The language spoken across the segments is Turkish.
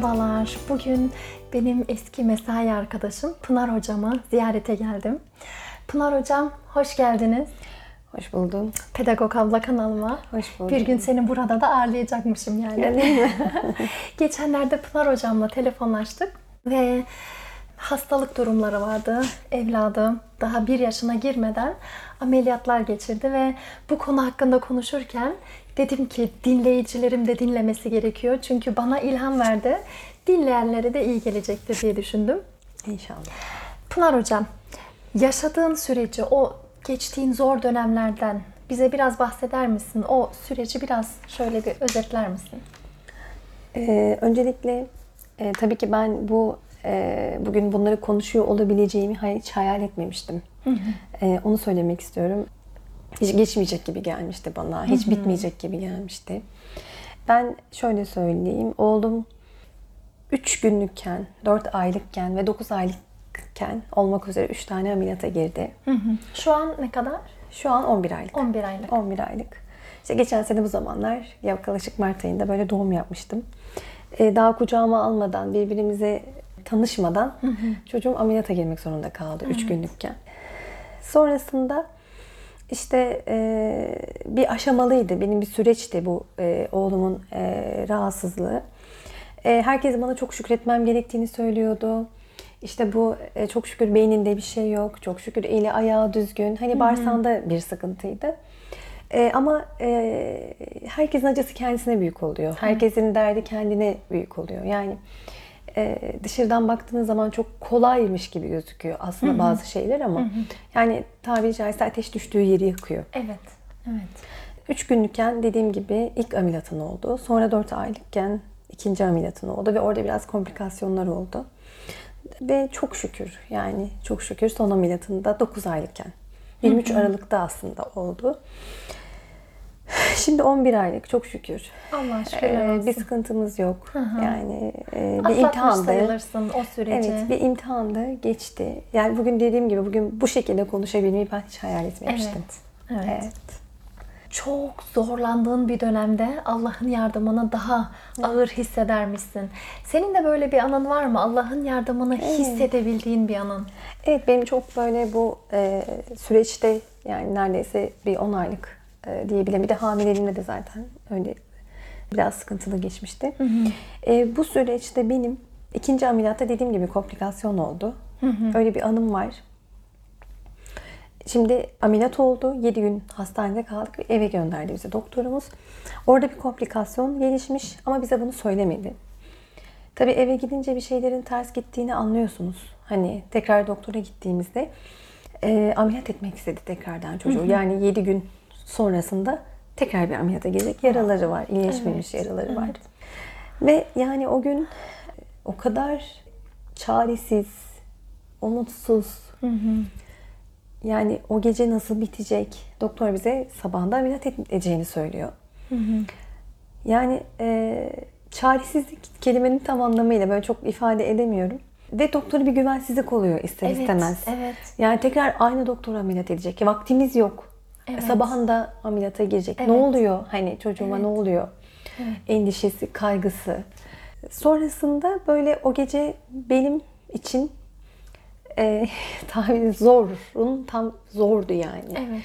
Merhabalar. Bugün benim eski mesai arkadaşım Pınar hocamı ziyarete geldim. Pınar hocam hoş geldiniz. Hoş buldum. Pedagog abla kanalıma. Hoş buldum. Bir gün seni burada da ağırlayacakmışım yani. Mi? Geçenlerde Pınar hocamla telefonlaştık ve hastalık durumları vardı. Evladım daha bir yaşına girmeden ameliyatlar geçirdi ve bu konu hakkında konuşurken dedim ki dinleyicilerim de dinlemesi gerekiyor. Çünkü bana ilham verdi. Dinleyenlere de iyi gelecektir diye düşündüm. İnşallah. Pınar hocam, yaşadığın süreci, o geçtiğin zor dönemlerden bize biraz bahseder misin? O süreci biraz şöyle bir özetler misin? Ee, öncelikle e, tabii ki ben bu e, bugün bunları konuşuyor olabileceğimi hiç hayal etmemiştim. E, onu söylemek istiyorum. Hiç geçmeyecek gibi gelmişti bana. Hiç bitmeyecek gibi gelmişti. Ben şöyle söyleyeyim. Oğlum 3 günlükken, 4 aylıkken ve 9 aylıkken olmak üzere 3 tane ameliyata girdi. Şu an ne kadar? Şu an 11 aylık. 11 aylık. 11 aylık. İşte geçen sene bu zamanlar yaklaşık Mart ayında böyle doğum yapmıştım. Ee, daha kucağıma almadan, birbirimize tanışmadan çocuğum ameliyata girmek zorunda kaldı 3 günlükken. Sonrasında işte e, bir aşamalıydı. Benim bir süreçti bu e, oğlumun e, rahatsızlığı. E, herkes bana çok şükretmem gerektiğini söylüyordu. İşte bu e, çok şükür beyninde bir şey yok. Çok şükür eli ayağı düzgün. Hani bağırsağında bir sıkıntıydı. E, ama e, herkesin acısı kendisine büyük oluyor. Herkesin derdi kendine büyük oluyor. Yani e, dışarıdan baktığınız zaman çok kolaymış gibi gözüküyor aslında bazı şeyler ama yani tabiri caizse ateş düştüğü yeri yakıyor. Evet. Evet. 3 günlükken dediğim gibi ilk ameliyatın oldu. Sonra 4 aylıkken ikinci ameliyatın oldu ve orada biraz komplikasyonlar oldu. Ve çok şükür yani çok şükür son ameliyatında 9 aylıkken 23 Aralık'ta aslında oldu. Şimdi 11 aylık çok şükür. Allah şükürler Ee, olsun. bir sıkıntımız yok. Yani e, bir Atlatmış imtihandı. sayılırsın o süreci. Evet, bir imtihandı, geçti. Yani bugün dediğim gibi bugün bu şekilde konuşabilmeyi ben hiç hayal etmemiştim. Evet. Evet. Evet. Çok zorlandığın bir dönemde Allah'ın yardımını daha ağır hissedermişsin. Senin de böyle bir anın var mı? Allah'ın yardımını hissedebildiğin bir anın. Evet benim çok böyle bu e, süreçte yani neredeyse bir 10 aylık e, diyebilirim. Bir de hamileliğimde de zaten öyle biraz sıkıntılı geçmişti. E, bu süreçte benim ikinci ameliyatta dediğim gibi komplikasyon oldu. Öyle bir anım var. Şimdi ameliyat oldu. 7 gün hastanede kaldık ve eve gönderdi bizi doktorumuz. Orada bir komplikasyon gelişmiş ama bize bunu söylemedi. Tabii eve gidince bir şeylerin ters gittiğini anlıyorsunuz. Hani tekrar doktora gittiğimizde e, ameliyat etmek istedi tekrardan çocuğu. Yani 7 gün sonrasında tekrar bir ameliyata girecek. Yaraları var, iyileşmemiş yaraları var. Ve yani o gün o kadar çaresiz, umutsuz. Yani o gece nasıl bitecek? Doktor bize sabahında ameliyat edeceğini söylüyor. Yani e, çaresizlik kelimenin tam anlamıyla böyle çok ifade edemiyorum. Ve doktora bir güvensizlik oluyor ister Evet, istemez. evet. Yani tekrar aynı doktor ameliyat edecek. Vaktimiz yok. Evet. Sabahında ameliyata girecek. Evet. Ne oluyor? Hani çocuğuma ne oluyor? Endişesi, kaygısı. Sonrasında böyle o gece benim için e, tabii zorun tam zordu yani. Evet.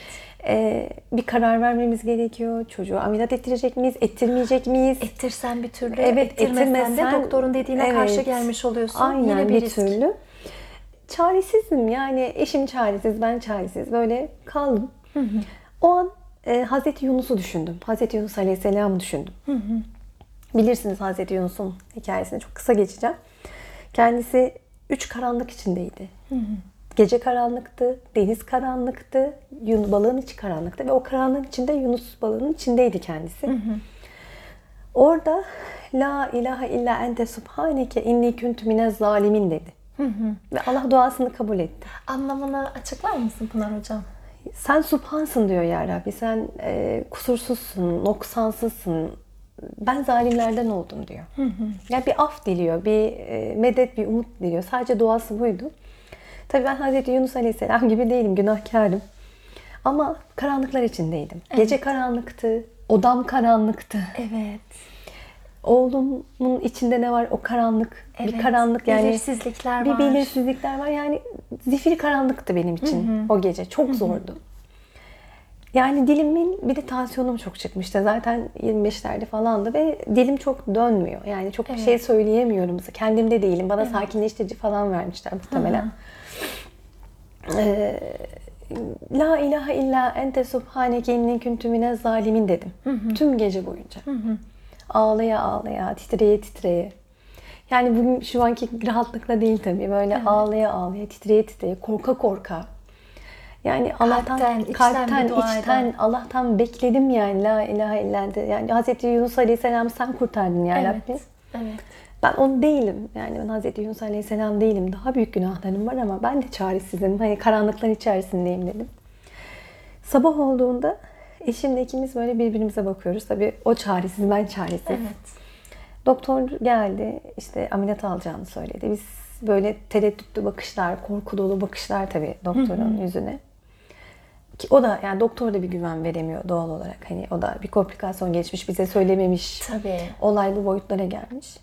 E, bir karar vermemiz gerekiyor. Çocuğu ameliyat ettirecek miyiz, ettirmeyecek miyiz? Ettirsen bir türlü, Evet, ettirmesen de doktorun dediğine karşı Evet. gelmiş oluyorsun. Aynen Yine bir, bir, risk. türlü. Çaresizim yani eşim çaresiz, ben çaresiz. Böyle kaldım. O an e, Hazreti Yunus'u düşündüm. Hazreti Yunus Aleyhisselam'ı düşündüm. Bilirsiniz Hazreti Yunus'un hikayesini çok kısa geçeceğim. Kendisi üç karanlık içindeydi. Gece karanlıktı, deniz karanlıktı, Yunus balığın içi karanlıktı ve o karanlığın içinde Yunus balığının içindeydi kendisi. Orada La ilahe illa ente subhaneke inni kuntu minez zalimin dedi. Ve Allah duasını kabul etti. Anlamını açıklar mısın Pınar Hocam? Sen subhansın diyor ya Rabbi. Sen e, kusursuzsun, noksansızsın. Ben zalimlerden oldum diyor. Yani bir af diliyor, bir e, medet, bir umut diliyor. Sadece duası buydu. Tabii ben Hazreti Yunus Aleyhisselam gibi değilim, günahkarım. Ama karanlıklar içindeydim. Gece karanlıktı, odam karanlıktı. Evet. Oğlumun içinde ne var? O karanlık, bir karanlık yani. Belirsizlikler bir var. belirsizlikler var. Yani zifiri karanlıktı benim için o gece. Çok zordu. Yani dilimin bir de tansiyonum çok çıkmıştı. Zaten 25'lerde falandı ve dilim çok dönmüyor. Yani çok bir şey söyleyemiyorum. Kendimde değilim. Bana sakinleştirici falan vermişler muhtemelen. Ee, La ilahe illa ente subhaneke inni kuntu zalimin dedim. Tüm gece boyunca. Ağlaya ağlaya, titreye titreye. Yani bu şu anki rahatlıkla değil tabii. Böyle ağlaya ağlaya, titreye titreye, korka korka. Yani Allah'tan, Kalpten, içten kalpten, içten, eden. Allah'tan bekledim yani la ilahe illa ente. Yani Hazreti Yunus Aleyhisselam sen kurtardın ya Rabbi. Evet. Evet. Ben onu değilim. Yani ben Hazreti Yunus Aleyhisselam değilim. Daha büyük günahlarım var ama ben de çaresizim. Hani karanlıklar içerisindeyim dedim. Sabah olduğunda eşimle ikimiz böyle birbirimize bakıyoruz. Tabii o çaresiz, ben çaresiz. Evet. Doktor geldi, işte ameliyat alacağını söyledi. Biz böyle tereddütlü bakışlar, korku dolu bakışlar tabii doktorun yüzüne. Ki o da yani doktor da bir güven veremiyor doğal olarak. Hani o da bir komplikasyon geçmiş, bize söylememiş. Tabii. Olay bu boyutlara gelmiş.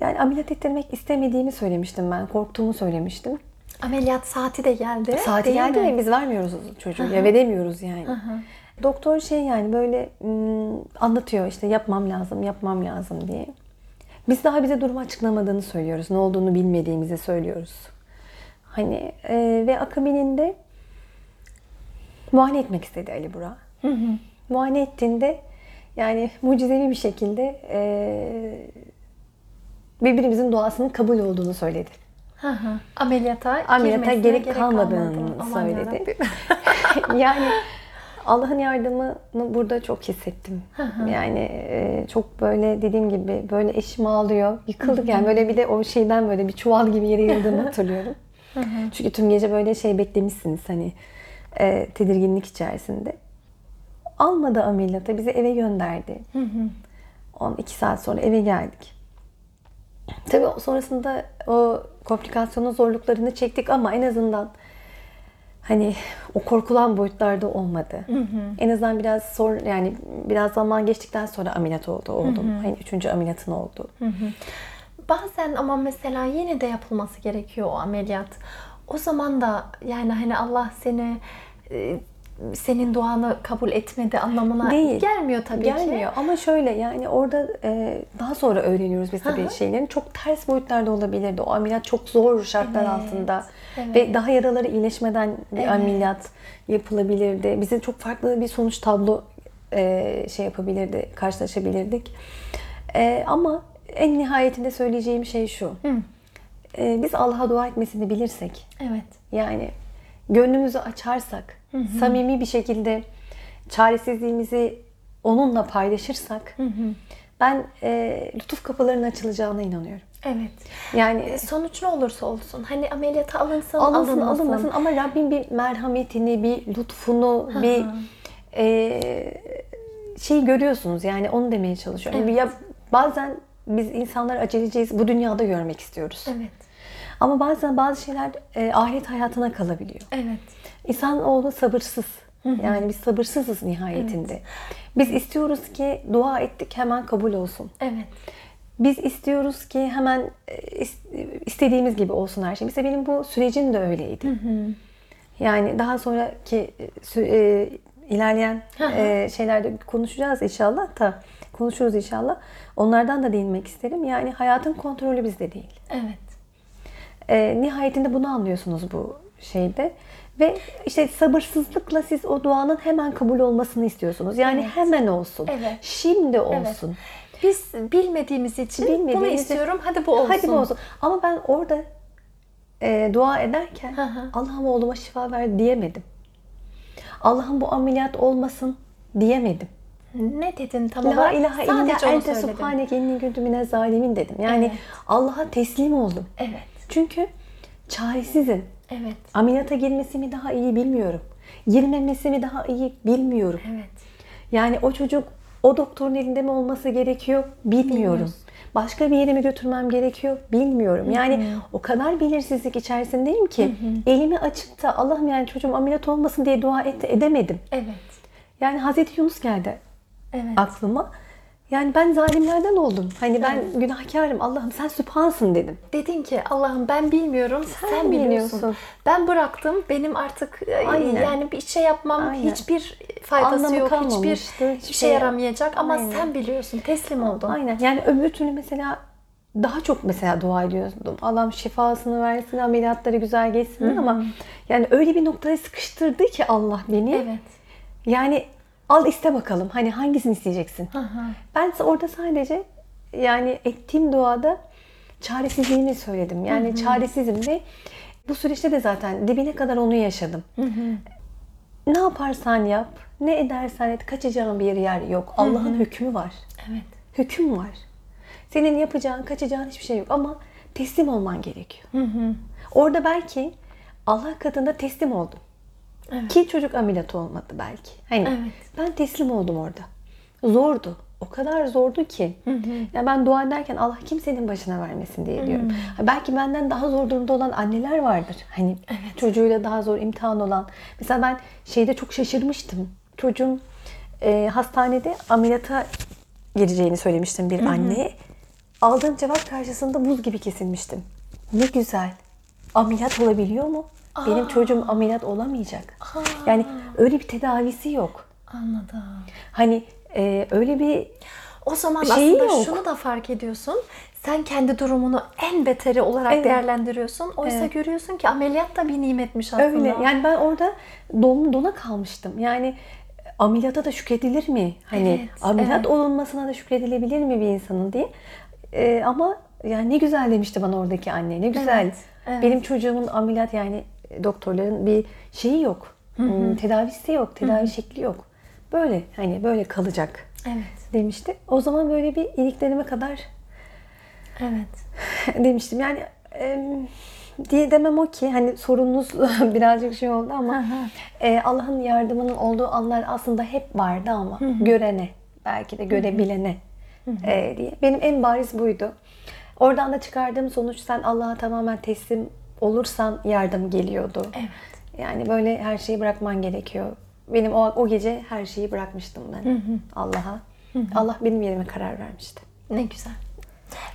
Yani ameliyat ettirmek istemediğimi söylemiştim ben. Korktuğumu söylemiştim. Ameliyat saati de geldi. Saati değil geldi mi? ve biz vermiyoruz çocuğu. Ya veremiyoruz yani. Doktor şey yani böyle anlatıyor işte yapmam lazım, yapmam lazım diye. Biz daha bize durumu açıklamadığını söylüyoruz. Ne olduğunu bilmediğimizi söylüyoruz. Hani e, ve akabininde muayene etmek istedi Ali Burak. Muayene ettiğinde yani mucizevi bir şekilde e, birbirimizin duasının kabul olduğunu söyledi. Hı hı. Ameliyata, Ameliyata girmesine gerek kalmadığını söyledi. yani Allah'ın yardımını burada çok hissettim. yani e, çok böyle dediğim gibi böyle eşim ağlıyor. Yıkıldık yani böyle bir de o şeyden böyle bir çuval gibi yere yıldığımı hatırlıyorum. Çünkü tüm gece böyle şey beklemişsiniz hani e, tedirginlik içerisinde. Almadı ameliyata bizi eve gönderdi. 12 saat sonra eve geldik. Tabii sonrasında o komplikasyonun zorluklarını çektik ama en azından hani o korkulan boyutlarda olmadı. En azından biraz sor yani biraz zaman geçtikten sonra ameliyat oldu oğlum. Hani üçüncü ameliyatın oldu. Bazen ama mesela yine de yapılması gerekiyor o ameliyat. O zaman da yani hani Allah seni e, senin duanı kabul etmedi anlamına Değil. gelmiyor tabii ki. Gelmiyor ama şöyle yani orada e, daha sonra öğreniyoruz biz tabii şeylerin. Çok ters boyutlarda olabilirdi. O ameliyat çok zor şartlar Evet, altında. evet. Ve daha yaraları iyileşmeden bir Evet. ameliyat yapılabilirdi. Bize çok farklı bir sonuç tablo e, şey yapabilirdi, karşılaşabilirdik. E, ama en nihayetinde söyleyeceğim şey şu. E, biz Allah'a dua etmesini bilirsek, Evet. yani gönlümüzü açarsak, samimi bir şekilde çaresizliğimizi onunla paylaşırsak, ben e, lütuf kapılarının açılacağına inanıyorum. Evet. Yani E, Sonuç ne olursa olsun. Hani ameliyata alınsın, alınsın alınmasın. alınmasın ama Rabbim bir merhametini, bir lütfunu, bir e, şey görüyorsunuz. Yani onu demeye çalışıyorum. Evet. Ya bazen biz insanlar aceleciyiz. Bu dünyada görmek istiyoruz. Evet. Ama bazen bazı şeyler e, ahiret hayatına kalabiliyor. Evet. İnsanoğlu sabırsız. Yani biz sabırsızız nihayetinde. Biz istiyoruz ki dua ettik hemen kabul olsun. Evet. Biz istiyoruz ki hemen e, is- istediğimiz gibi olsun her şey. Mesela benim bu sürecim de öyleydi. Yani daha sonraki e, e, ilerleyen e, şeylerde konuşacağız inşallah da konuşuruz inşallah. Onlardan da değinmek isterim. Yani hayatın kontrolü bizde değil. Evet. E, nihayetinde bunu anlıyorsunuz bu şeyde. Ve işte sabırsızlıkla siz o duanın hemen kabul olmasını istiyorsunuz. Yani Evet. hemen olsun. Evet. Şimdi olsun. Biz bilmediğimiz için bunu Bilmediğimiz- istiyorum. Hadi bu olsun. Hadi bu olsun. Ama ben orada e, dua ederken Hı hı. Allah'ım oğluma şifa ver diyemedim. Allah'ım bu ameliyat olmasın diyemedim. Ne dedin tam La olarak? ilahe illa ente subhaneke inni mine zalimin dedim. Yani Evet. Allah'a teslim oldum. Evet. Çünkü çaresizim. Evet. Ameliyata girmesi mi daha iyi bilmiyorum. Girmemesi mi daha iyi bilmiyorum. Evet. Yani o çocuk o doktorun elinde mi olması gerekiyor bilmiyorum. Bilmiyoruz. Başka bir yere mi götürmem gerekiyor bilmiyorum. Yani o kadar belirsizlik içerisindeyim ki elimi açıp da Allah'ım yani çocuğum ameliyat olmasın diye dua et, edemedim. Evet. Yani Hazreti Yunus geldi Evet. aklıma. Yani ben zalimlerden oldum. Hani ben günahkarım. Allah'ım sen sübhansın dedim. Dedin ki Allah'ım ben bilmiyorum sen, Sen biliyorsun. biliyorsun. Ben bıraktım. Benim artık e, Aynen. yani bir şey yapmam Aynen. hiçbir faydası Anlamı yok. Hiçbir işe şey- yaramayacak ama Aynen. sen biliyorsun. Teslim oldun. Aynen. Yani öbür türlü mesela daha çok mesela dua ediyordum. Allah'ım şifasını versin, ameliyatları güzel geçsin ama yani öyle bir noktaya sıkıştırdı ki Allah beni. Evet. Yani al iste bakalım. Hani hangisini isteyeceksin? Hı hı. Ben orada sadece yani ettiğim duada çaresizliğimi söyledim. Yani çaresizim ve bu süreçte de zaten dibine kadar onu yaşadım. Ne yaparsan yap, ne edersen et, kaçacağın bir yer yok. Allah'ın hükmü var. Evet. Hüküm var. Senin yapacağın, kaçacağın hiçbir şey yok ama teslim olman gerekiyor. Orada belki Allah katında teslim oldum. Evet. Ki çocuk ameliyat olmadı belki. Hani Evet. ben teslim oldum orada. Zordu. O kadar zordu ki. Ya ben dua ederken Allah kimsenin başına vermesin diye diyorum. Ha, Belki benden daha zor durumda olan anneler vardır. Hani çocuğuyla daha zor imtihan olan. Mesela ben şeyde çok şaşırmıştım. Çocuğum e, hastanede ameliyata gireceğini söylemiştim bir anneye. Aldığım cevap karşısında buz gibi kesilmiştim. Ne güzel. Ameliyat olabiliyor mu? Benim çocuğum ameliyat olamayacak. Yani öyle bir tedavisi yok. Anladım. Hani e, öyle bir O zaman Şeyi aslında yok. şunu da fark ediyorsun. Sen kendi durumunu en beteri olarak Evet. değerlendiriyorsun. Oysa Evet. görüyorsun ki ameliyat da bir nimetmiş aslında. öyle. Yani ben orada don, dona kalmıştım. Yani ameliyata da şükredilir mi? Hani Evet, ameliyat evet. olunmasına da şükredilebilir mi bir insanın diye. E, ama yani ne güzel demişti bana oradaki anne. Ne güzel. Evet, evet. Benim çocuğumun ameliyat yani doktorların bir şeyi yok. Hmm, Tedavisi yok. Tedavi şekli yok. Böyle hani böyle kalacak Evet. demişti. O zaman böyle bir iliklerime kadar Evet. demiştim. Yani em, diye demem o ki hani sorununuz birazcık şey oldu ama e, Allah'ın yardımının olduğu anlar aslında hep vardı ama görene belki de görebilene e, diye. Benim en bariz buydu. Oradan da çıkardığım sonuç sen Allah'a tamamen teslim olursan yardım geliyordu. Evet. Yani böyle her şeyi bırakman gerekiyor. Benim o, o gece her şeyi bırakmıştım ben Allah'a. Allah benim yerime karar vermişti. Ne güzel.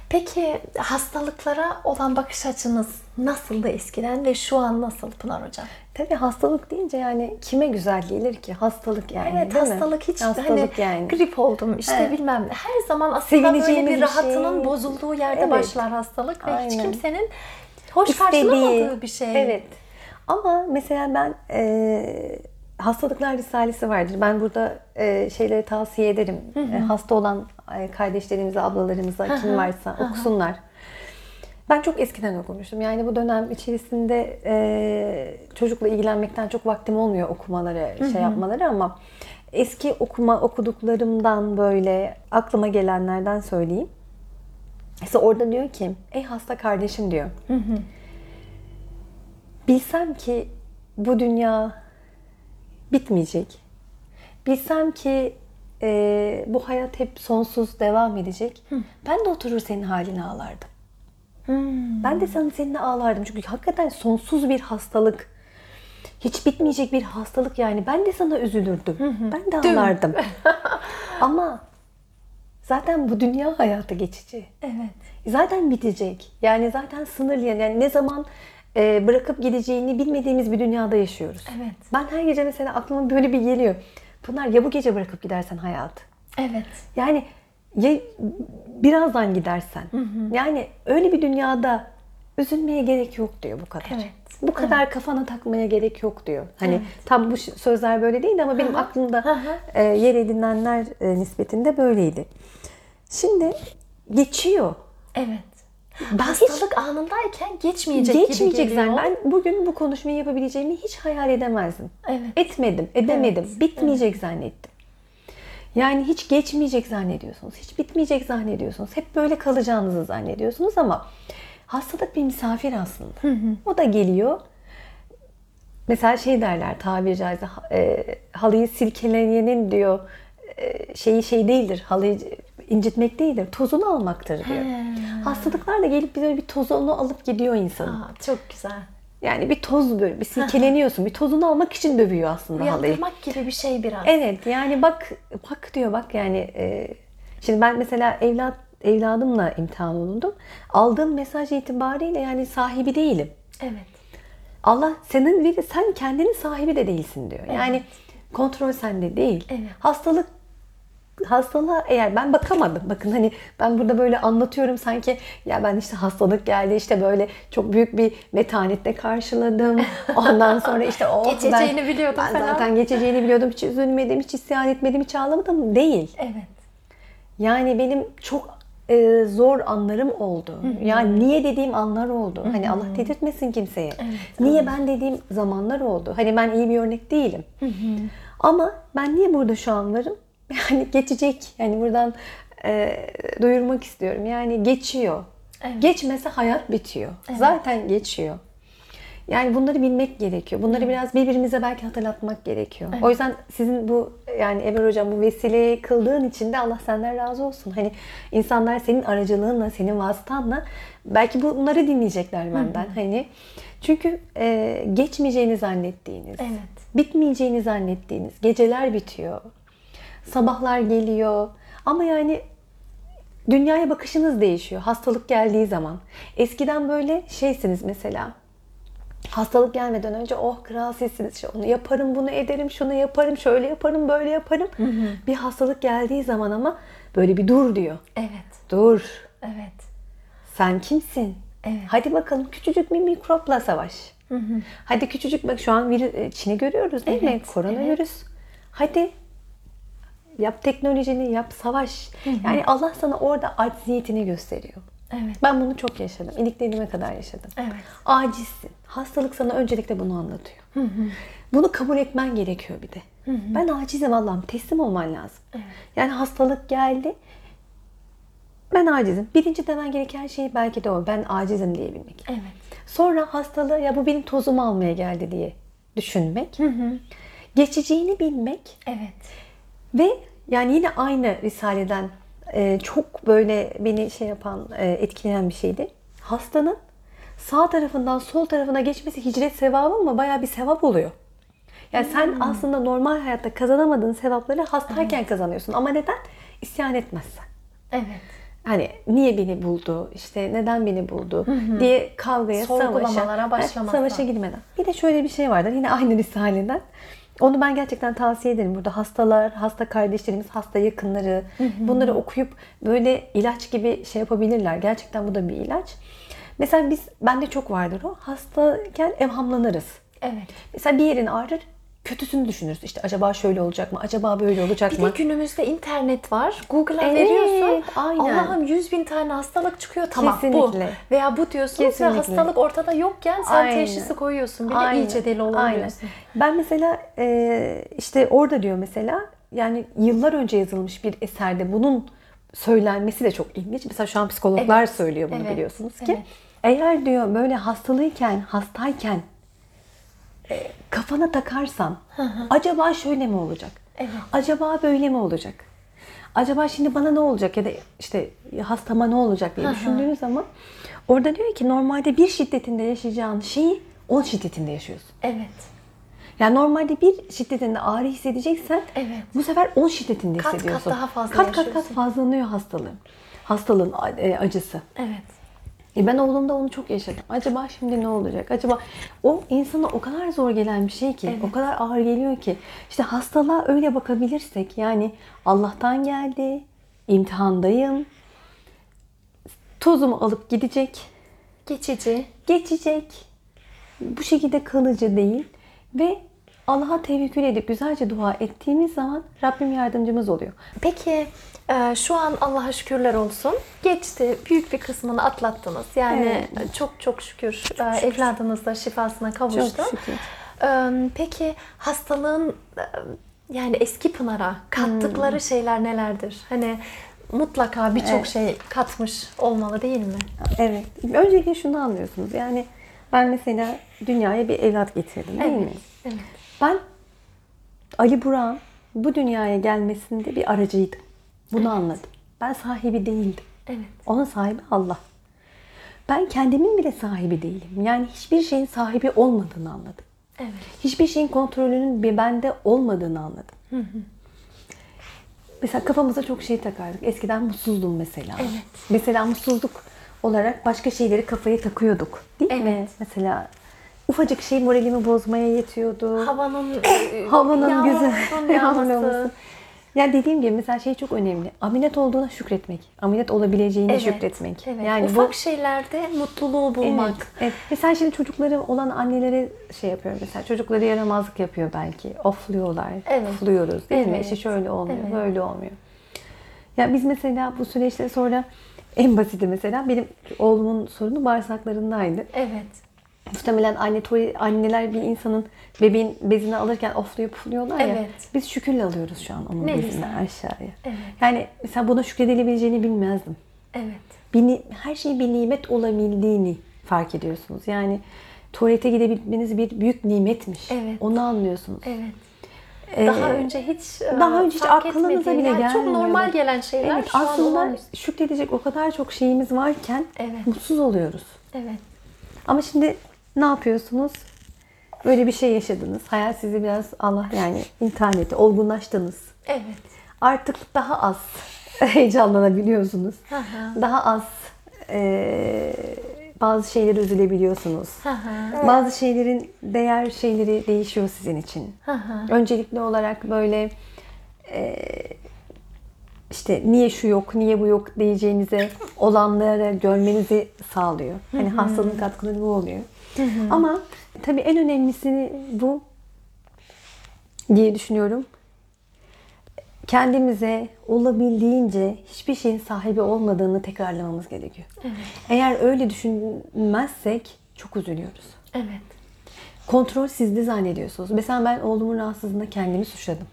Peki hastalıklara olan bakış açınız nasıldı eskiden ve şu an nasıl Pınar Hocam? Tabii hastalık deyince yani kime güzel gelir ki? Hastalık yani Evet değil mi? hastalık hiç hastalık hani yani. grip oldum işte Evet. bilmem ne. Her zaman aslında böyle bir bir rahatının şey. bozulduğu yerde Evet. başlar hastalık ve hiç Aynen. kimsenin hoş İstediği. karşılamadığı bir şey. Evet. Ama mesela ben e, hastalıklar risalesi vardır. Ben burada e, şeyleri tavsiye ederim. E, hasta olan e, kardeşlerimize, ablalarımıza kim varsa okusunlar. Ben çok eskiden okumuştum. Yani bu dönem içerisinde e, çocukla ilgilenmekten çok vaktim olmuyor okumaları, şey yapmaları ama eski okuma okuduklarımdan böyle aklıma gelenlerden söyleyeyim. Mesela orada diyor ki, ey hasta kardeşim diyor. Bilsem ki bu dünya bitmeyecek. Bilsem ki e, bu hayat hep sonsuz devam edecek. Ben de oturur senin haline ağlardım. Hmm. Ben de sana seninle ağlardım. Çünkü hakikaten sonsuz bir hastalık. Hiç bitmeyecek bir hastalık yani. Ben de sana üzülürdüm. Ben de Değil mi? ağlardım. Ama zaten bu dünya hayatı geçici. Evet. Zaten bitecek. Yani zaten sınırlı. Yani ne zaman e, bırakıp gideceğini bilmediğimiz bir dünyada yaşıyoruz. Evet. Ben her gece mesela aklıma böyle bir geliyor. Pınar ya bu gece bırakıp gidersen hayatı. Evet. Yani ya birazdan gidersen. Yani öyle bir dünyada üzülmeye gerek yok diyor bu kadar. Evet. Bu kadar kafana takmaya gerek yok diyor. Hani Evet. tam bu sözler böyle değil ama benim aklımda Hı hı. e, yer edinenler e, nispetinde böyleydi. Şimdi geçiyor. Evet. Hastalık anındayken geçmeyecek, Geçmeyecek gibi geliyor. Ben bugün bu konuşmayı yapabileceğimi hiç hayal edemezdim. Evet. Etmedim, edemedim. Evet, Bitmeyecek zannettim. Yani hiç geçmeyecek zannediyorsunuz. Hiç bitmeyecek zannediyorsunuz. Hep böyle kalacağınızı zannediyorsunuz ama hastalık bir misafir aslında. O da geliyor. Mesela şey derler tabiri caizse e, halıyı silkeleyenin diyor e, şeyi şey değildir. Halıyı incitmek değildir. Tozunu almaktır diyor. Hastalıklar da gelip bize bir tozunu alıp gidiyor insanın. Aa, çok güzel. Yani bir toz böyle bir silkeleniyorsun. bir tozunu almak için dövüyor aslında halıyı. Uyandırmak gibi bir şey biraz. Evet yani bak bak diyor bak yani e, şimdi ben mesela evlat evladımla imtihan olundum. Aldığım mesaj itibariyle yani sahibi değilim. Evet. Allah senin veri sen kendinin sahibi de değilsin diyor. Yani kontrol sende değil. Evet. Hastalık hastalığa eğer ben bakamadım. Bakın hani ben burada böyle anlatıyorum sanki ya ben işte hastalık geldi işte böyle çok büyük bir metanetle karşıladım. Ondan sonra işte o Geçeceğini biliyordum ben falan. zaten geçeceğini biliyordum. Hiç üzülmedim, hiç isyan etmedim, hiç ağlamadım. Değil. Evet. Yani benim çok e, zor anlarım oldu. Yani niye dediğim anlar oldu. Hani Allah dedirtmesin kimseye. niye ben dediğim zamanlar oldu. Hani ben iyi bir örnek değilim. Ama ben niye burada şu an varım? Yani geçecek. Yani buradan e, duyurmak istiyorum. Yani geçiyor. Evet. Geçmese hayat bitiyor. Zaten geçiyor. Yani bunları bilmek gerekiyor. Bunları biraz birbirimize belki hatırlatmak gerekiyor. O yüzden sizin bu yani Emre Hocam bu vesileyi kıldığın için de Allah senden razı olsun. Hani insanlar senin aracılığınla, senin vasıtanla belki bunları dinleyecekler benden. Hani çünkü e, geçmeyeceğini zannettiğiniz, Evet. bitmeyeceğini zannettiğiniz geceler bitiyor. Sabahlar geliyor. Ama yani dünyaya bakışınız değişiyor hastalık geldiği zaman. Eskiden böyle şeysiniz mesela. Hastalık gelmeden önce oh kral sizsiniz. İşte onu yaparım, bunu ederim, şunu yaparım, şöyle yaparım, böyle yaparım. Bir hastalık geldiği zaman ama böyle bir dur diyor. Evet. Dur. Evet. Sen kimsin? Evet. Hadi bakalım küçücük bir mikropla savaş. Hadi küçücük bak şu an e, Çin'i görüyoruz değil mi? Evet, Koronavirüs. Hadi yap teknolojini, yap savaş. Yani Allah sana orada acziyetini gösteriyor. Evet. Ben bunu çok yaşadım. İliklediğime kadar yaşadım. Evet. Acizsin. Hastalık sana öncelikle bunu anlatıyor. Bunu kabul etmen gerekiyor bir de. Ben acizim Allah'ım. Teslim olman lazım. Yani hastalık geldi. Ben acizim. Birinci demen gereken şey belki de o. Ben acizim diyebilmek. Evet. Sonra hastalığı ya bu benim tozumu almaya geldi diye düşünmek. Geçeceğini bilmek. Evet. Ve yani yine aynı Risale'den e, çok böyle beni şey yapan, e, etkileyen bir şeydi. Hastanın sağ tarafından sol tarafına geçmesi hicret sevabı ama bayağı bir sevap oluyor. Yani sen aslında normal hayatta kazanamadığın sevapları hastayken kazanıyorsun. Ama neden? İsyan etmezsen. Evet. Hani niye beni buldu, işte neden beni buldu diye kavgaya, savaşa, başlamazsan. savaşa girmeden. Bir de şöyle bir şey vardır yine aynı Risale'den. Onu ben gerçekten tavsiye ederim. Burada hastalar, hasta kardeşlerimiz, hasta yakınları bunları okuyup böyle ilaç gibi şey yapabilirler. Gerçekten bu da bir ilaç. Mesela biz, bende çok vardır o. Hastayken evhamlanırız. Evet. Mesela bir yerin ağrır, kötüsünü düşünürüz. İşte acaba şöyle olacak mı? Acaba böyle olacak Bir mı? de günümüzde internet var. Google'a Evet, veriyorsun. aynen. Allah'ım 100 bin tane hastalık çıkıyor. Tamam Kesinlikle. bu. Veya bu diyorsun ve hastalık ortada yokken sen Aynen. teşhisi koyuyorsun. Bir de Aynen, iyice deli aynen. olamıyorsun. Ben mesela e, işte orada diyor mesela yani yıllar önce yazılmış bir eserde bunun söylenmesi de çok ilginç. Mesela şu an psikologlar Evet, söylüyor bunu evet, biliyorsunuz ki. evet. Eğer diyor böyle hastalıyken, hastayken e, kafana takarsan acaba şöyle mi olacak? Evet. Acaba böyle mi olacak? Acaba şimdi bana ne olacak ya da işte hastama ne olacak diye düşündüğünüz zaman orada diyor ki normalde bir şiddetinde yaşayacağın şeyi on şiddetinde yaşıyorsun. Evet. Yani normalde bir şiddetinde ağrı hissedeceksen Evet. bu sefer 10 şiddetinde Kat kat hissediyorsun. daha fazla Kat kat kat fazlanıyor hastalığın. Hastalığın e, acısı. Evet. E ben oğlumda onu çok yaşadım. Acaba şimdi ne olacak? Acaba o insana o kadar zor gelen bir şey ki, o kadar ağır geliyor ki. İşte hastalığa öyle bakabilirsek yani Allah'tan geldi, imtihandayım, tozumu alıp gidecek, Geçici. geçecek. Bu şekilde kalıcı değil ve Allah'a tevekkül edip güzelce dua ettiğimiz zaman Rabbim yardımcımız oluyor. Peki e, şu an Allah'a şükürler olsun. Geçti. Büyük bir kısmını atlattınız. Yani Evet. çok çok şükür, e, evladınız da şifasına kavuştu. Çok şükür. E, Peki hastalığın yani eski Pınar'a kattıkları şeyler nelerdir? Hani mutlaka birçok Evet. şey katmış olmalı değil mi? Evet. Öncelikle şunu anlıyorsunuz. Yani ben mesela dünyaya bir evlat getirdim değil mi? Evet. Ben Ali Burak'ın bu dünyaya gelmesinde bir aracıydım. Bunu anladım. Ben sahibi değildim. Evet. Onun sahibi Allah. Ben kendimin bile sahibi değilim. Yani hiçbir şeyin sahibi olmadığını anladım. Evet. Hiçbir şeyin kontrolünün bir bende olmadığını anladım. Mesela kafamıza çok şey takardık. Eskiden mutsuzdum mesela. Evet. Mesela mutsuzluk olarak başka şeyleri kafaya takıyorduk. Değil mi? Evet. Mesela ufacık şey moralimi bozmaya yetiyordu. Havanın Havanın yağmurun güzel yağması. Yani dediğim gibi mesela şey çok önemli. Ameliyat olduğuna şükretmek. Ameliyat olabileceğine Evet, şükretmek. Evet. Yani Ufak bu şeylerde mutluluğu bulmak. Evet, evet. Mesela şimdi çocukları olan annelere şey yapıyorum mesela çocukları yaramazlık yapıyor belki. Ofluyorlar. Evet. Ofluyoruz değil mi? Evet. İşte şöyle olmuyor, Evet. böyle olmuyor. Ya biz mesela bu süreçte sonra en basiti mesela benim oğlumun sorunu bağırsaklarındaydı. Evet. Muhtemelen anne toy- anneler bir insanın bebeğin bezini alırken ofluyup pufluyorlar ya. Evet. Biz şükürle alıyoruz şu an onun Ne bezinden güzel. aşağıya. Evet. Yani mesela buna şükredilebileceğini bilmezdim Evet. bir, her şey bir nimet olabildiğini fark ediyorsunuz. Yani tuvalete gidebilmeniz bir büyük nimetmiş. Evet. Onu anlıyorsunuz. Evet. Ee, Daha önce hiç e, daha önce hiç fark aklınıza bile yani gelmiyordu. Çok normal gelen şeyler Evet, şu an aslında olağanüstü. şükredecek o kadar çok şeyimiz varken Evet. mutsuz oluyoruz. Evet. Ama şimdi ne yapıyorsunuz? Böyle bir şey yaşadınız. Hayat sizi biraz Allah yani imtihan etti. Olgunlaştınız. Evet. Artık daha az heyecanlanabiliyorsunuz. Hı. Daha az eee, bazı şeyleri üzülebiliyorsunuz. Hı. Bazı şeylerin değer şeyleri değişiyor sizin için. Hı. Öncelikli olarak böyle eee, işte niye şu yok, niye bu yok diyeceğinize olanları görmenizi sağlıyor. Hani hastalığın katkıları bu oluyor. Ama tabii en önemlisi bu diye düşünüyorum. Kendimize olabildiğince hiçbir şeyin sahibi olmadığını tekrarlamamız gerekiyor. Eğer öyle düşünmezsek çok üzülüyoruz. Evet. Kontrol sizde zannediyorsunuz. Mesela ben oğlumun rahatsızlığında kendimi suçladım.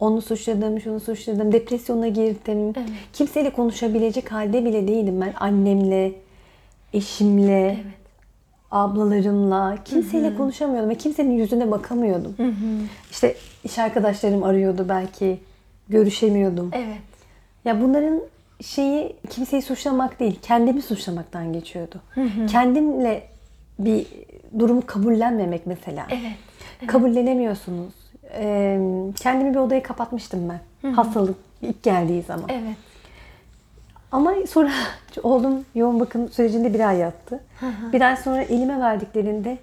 Onu suçladım, şunu suçladım, depresyona girdim. Evet. Kimseyle konuşabilecek halde bile değilim ben. Annemle, eşimle, Evet. Ablalarımla kimseyle konuşamıyordum ve kimsenin yüzüne bakamıyordum. İşte iş arkadaşlarım arıyordu belki, görüşemiyordum. Evet. Ya bunların şeyi kimseyi suçlamak değil, kendimi suçlamaktan geçiyordu. Kendimle bir durumu kabullenmemek mesela. Evet. Kabullenemiyorsunuz. Ee, kendimi bir odaya kapatmıştım ben. Hastalık ilk geldiği zaman. Evet. Ama sonra oğlum yoğun bakım sürecinde bir ay yattı. Bir ay sonra elime verdiklerinde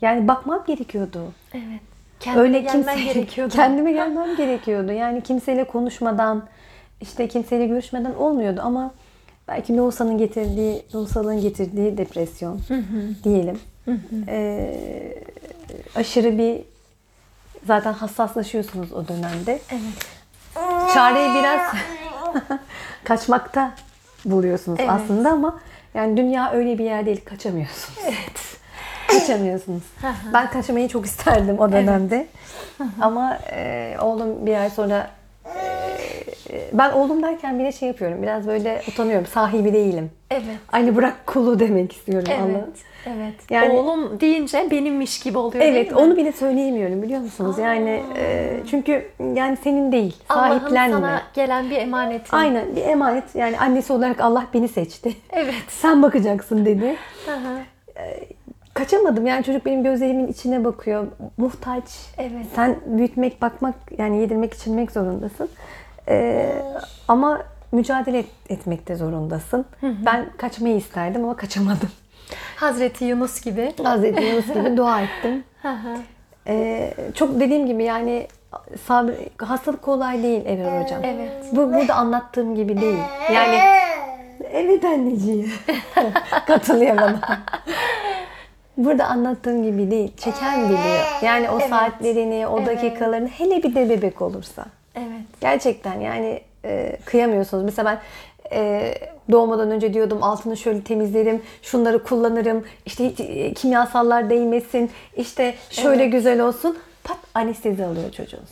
yani bakmam gerekiyordu. Evet. Kendine Öyle kimse gerekiyordu. kendime gelmem gerekiyordu. Yani kimseyle konuşmadan, işte kimseyle görüşmeden olmuyordu ama belki Loğusa'nın getirdiği, Loğusalığın getirdiği depresyon diyelim. Ee, aşırı bir zaten hassaslaşıyorsunuz o dönemde. Evet. Çareyi biraz kaçmakta buluyorsunuz Evet. aslında ama yani dünya öyle bir yer değil. Kaçamıyorsunuz. Evet. Kaçamıyorsunuz. ben kaçmayı çok isterdim o dönemde. ama e, oğlum bir ay sonra e, ben oğlum derken bile şey yapıyorum. Biraz böyle utanıyorum. Sahibi değilim. Evet. Aynı bırak kulu demek istiyorum Evet. Allah'ım. Evet. Yani- Oğlum deyince benimmiş gibi oluyor değil Evet, mi? onu bile söyleyemiyorum biliyor musunuz? Yani e, çünkü yani senin değil. Allah'ın Sahiplenme. sana gelen bir emanetin. Aynen bir emanet. Yani annesi olarak Allah beni seçti. Evet. Sen bakacaksın dedi. Hı hı. Kaçamadım yani çocuk benim gözlerimin içine bakıyor. Muhtaç. Evet. Sen büyütmek, bakmak yani yedirmek, içirmek zorundasın. Ee, ama mücadele et- etmekte zorundasın. Ben kaçmayı isterdim ama kaçamadım. Hazreti Yunus gibi. Hazreti Yunus gibi dua ettim. Ee, çok dediğim gibi yani sabır, hastalık kolay değil Evren Hocam. Evet. Bu burada anlattığım gibi değil. Yani evet anneciğim. Katılıyor bana. Burada anlattığım gibi değil. Çeken biliyor. Yani o Evet. saatlerini, o Evet. dakikalarını hele bir de bebek olursa. Evet. Gerçekten yani e, kıyamıyorsunuz. Mesela ben e, doğmadan önce diyordum altını şöyle temizlerim, şunları kullanırım, işte hiç, e, kimyasallar değmesin, işte şöyle Evet. güzel olsun. Pat anestezi alıyor çocuğunuz.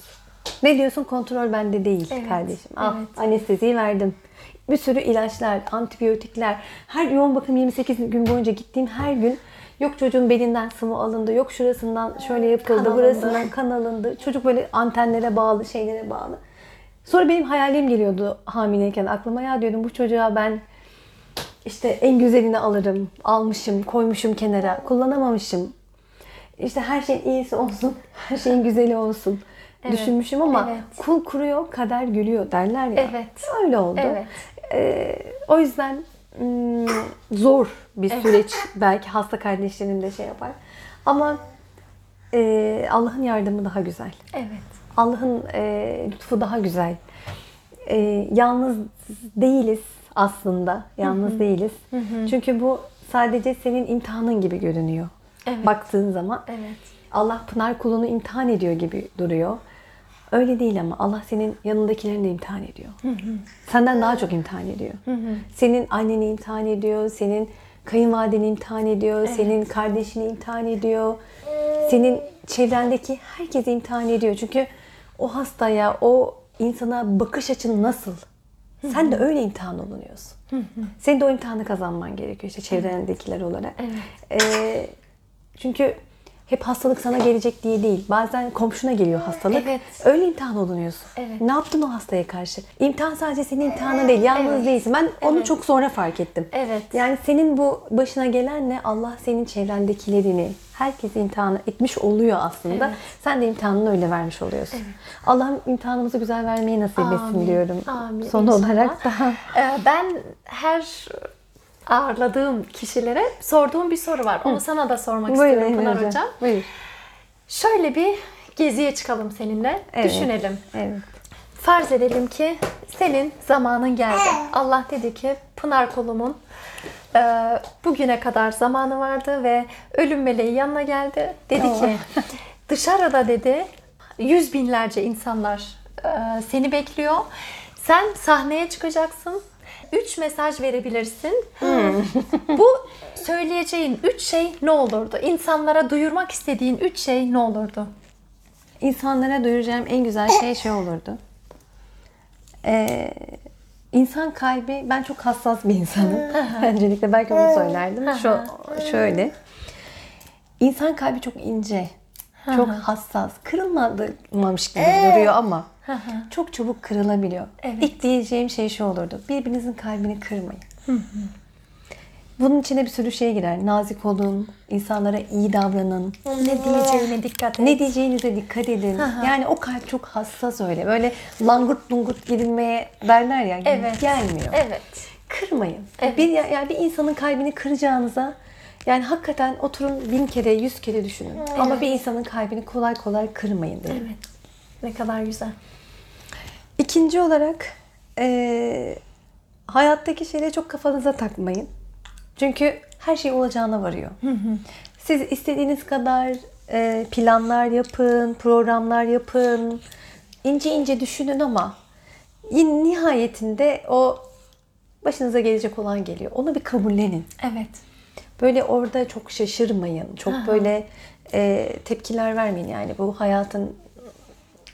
Ne diyorsun? Kontrol bende değil Evet, kardeşim. Ah, evet. anesteziyi verdim. Bir sürü ilaçlar, antibiyotikler. Her yoğun bakım 28 gün boyunca gittiğim her gün yok çocuğun belinden sıvı alındı, yok şurasından şöyle yapıldı, Kan burasından kan alındı. Çocuk böyle antenlere bağlı, şeylere bağlı. Sonra benim hayalim geliyordu hamileyken aklıma ya diyordum bu çocuğa ben işte en güzelini alırım, almışım, koymuşum kenara, kullanamamışım. İşte her şeyin iyisi olsun, her şeyin güzeli olsun Evet, düşünmüşüm ama evet. kul kuruyor, kader gülüyor derler ya. Evet. Öyle oldu. Evet. Ee, o yüzden hmm, zor bir Evet. süreç belki hasta kardeşlerim de şey yapar. Ama e, Allah'ın yardımı daha güzel. Evet. Allah'ın e, lütfu daha güzel. E, yalnız değiliz aslında. Yalnız değiliz. Çünkü bu sadece senin imtihanın gibi görünüyor. Evet. Baktığın zaman Evet. Allah Pınar kulunu imtihan ediyor gibi duruyor. Öyle değil ama Allah senin yanındakilerini de imtihan ediyor. Senden daha çok imtihan ediyor. Senin anneni imtihan ediyor, senin kayınvalideni imtihan ediyor, senin kardeşini imtihan ediyor. Senin çevrendeki herkesi imtihan ediyor. Çünkü o hastaya, o insana bakış açın nasıl? Sen de öyle imtihan olunuyorsun. Senin de o imtihanı kazanman gerekiyor işte çevrendekiler olarak. Ee, çünkü hep hastalık sana gelecek diye değil. Bazen komşuna geliyor hastalık. Evet. Öyle imtihan olunuyorsun. Evet. Ne yaptın o hastaya karşı? İmtihan sadece senin imtihanın değil. Yalnız Evet. değilsin. Ben onu Evet. çok sonra fark ettim. Evet. Yani senin bu başına gelenle Allah senin çevrendekilerini, herkesi imtihan etmiş oluyor aslında. Evet. Sen de imtihanını öyle vermiş oluyorsun. Allah'ım imtihanımızı güzel vermeyi nasip etsin Amin. diyorum. Amin. Son İnşallah. olarak daha Ee, ben her ağırladığım kişilere sorduğum bir soru var. Onu sana da sormak istiyorum Emine Pınar Hocam. Hocam. Buyur. Şöyle bir geziye çıkalım seninle. Evet. Düşünelim. Evet. Farz edelim ki senin zamanın geldi. Allah dedi ki Pınar kolumun e, bugüne kadar zamanı vardı ve ölüm meleği yanına geldi. Dedi Oh. ki dışarıda dedi yüz binlerce insanlar e, seni bekliyor. Sen sahneye çıkacaksın. Üç mesaj verebilirsin. Bu söyleyeceğin üç şey ne olurdu? İnsanlara duyurmak istediğin üç şey ne olurdu? İnsanlara duyuracağım en güzel şey şey olurdu. Ee, insan kalbi, ben çok hassas bir insanım. Öncelikle belki onu söylerdim. Şu, şöyle. İnsan kalbi çok ince. Çok hassas. Kırılmamış gibi duruyor ama çok çabuk kırılabiliyor. Evet. İlk diyeceğim şey şu olurdu. Birbirinizin kalbini kırmayın. Bunun içine bir sürü şey girer. Nazik olun, insanlara iyi davranın. Ne diyeceğine dikkat et. Ne diyeceğinize dikkat edin. Yani o kalp çok hassas öyle. Böyle langırt lungurt girilmeye derler ya. Evet. Gelmiyor. Evet. Kırmayın. Evet. Bir, yani bir insanın kalbini kıracağınıza yani hakikaten oturun bin kere, yüz kere düşünün. Ama bir insanın kalbini kolay kolay kırmayın derim. Evet. Ne kadar güzel. İkinci olarak eee, hayattaki şeyleri çok kafanıza takmayın. Çünkü her şey olacağına varıyor. Siz istediğiniz kadar eee, planlar yapın, programlar yapın, ince ince düşünün ama in- nihayetinde o başınıza gelecek olan geliyor. Onu bir kabullenin. Evet. Böyle orada çok şaşırmayın. Çok böyle eee, tepkiler vermeyin. Yani bu hayatın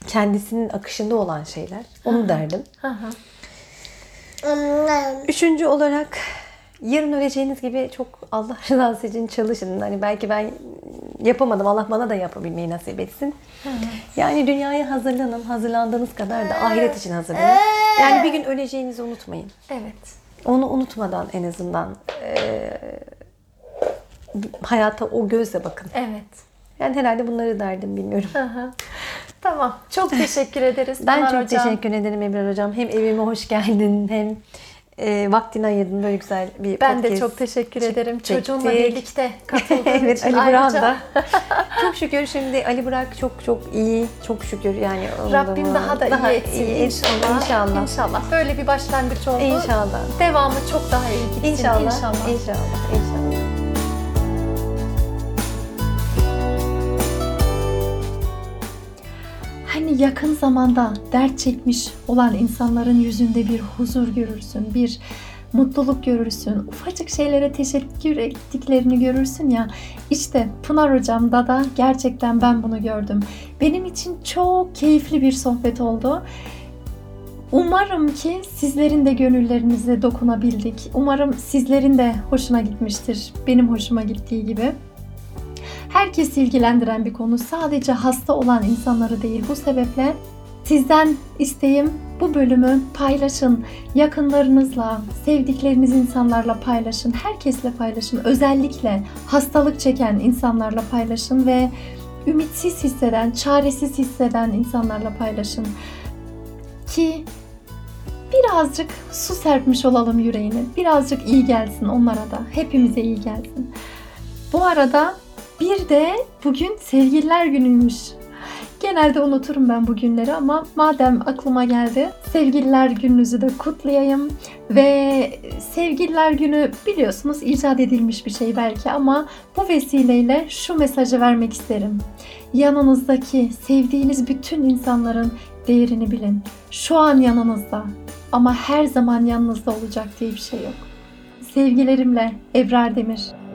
kendisinin akışında olan şeyler. Onu derdim. Hı hı. Üçüncü olarak yarın öleceğiniz gibi çok Allah rızası için çalışın. Hani belki ben yapamadım. Allah bana da yapabilmeyi nasip etsin. Yani dünyaya hazırlanın. Hazırlandığınız kadar da ahiret için hazırlanın. Yani bir gün öleceğinizi unutmayın. Evet. Onu unutmadan en azından eee, hayata o gözle bakın. Evet. Yani herhalde bunları derdim bilmiyorum. Hı. tamam. Çok teşekkür ederiz. Ben Pınar çok Hocam. teşekkür ederim Ebrar Hocam. Hem evime hoş geldin hem e, vaktini ayırdın böyle güzel bir Ben de podcast çok teşekkür çek- ederim. Çocuğumla birlikte katıldığım evet için Ali Burak da. çok şükür şimdi Ali Burak çok çok iyi. Çok şükür yani. Rabbim daha da iyi etsin inşallah. İnşallah. İnşallah. Böyle bir başlangıç oldu. İnşallah. Devamı çok daha iyi gitsin. İnşallah. İnşallah. İnşallah. İnşallah. Yakın zamanda dert çekmiş olan insanların yüzünde bir huzur görürsün, bir mutluluk görürsün. Ufacık şeylere teşekkür ettiklerini görürsün ya. İşte Pınar hocamda da gerçekten ben bunu gördüm. Benim için çok keyifli bir sohbet oldu. Umarım ki sizlerin de gönüllerinize dokunabildik. Umarım sizlerin de hoşuna gitmiştir. Benim hoşuma gittiği gibi. Herkes ilgilendiren bir konu. Sadece hasta olan insanları değil. Bu sebeple sizden isteğim bu bölümü paylaşın. Yakınlarınızla, sevdikleriniz insanlarla paylaşın. Herkesle paylaşın. Özellikle hastalık çeken insanlarla paylaşın ve ümitsiz hisseden, çaresiz hisseden insanlarla paylaşın. Ki birazcık su serpmiş olalım yüreğine. Birazcık iyi gelsin onlara da. Hepimize iyi gelsin. Bu arada bir de bugün sevgililer günüymüş. Genelde unuturum ben bu günleri ama madem aklıma geldi sevgililer gününüzü de kutlayayım ve sevgililer günü biliyorsunuz icat edilmiş bir şey belki ama bu vesileyle şu mesajı vermek isterim. Yanınızdaki sevdiğiniz bütün insanların değerini bilin. Şu an yanınızda ama her zaman yanınızda olacak diye bir şey yok. Sevgilerimle Ebrar Demir.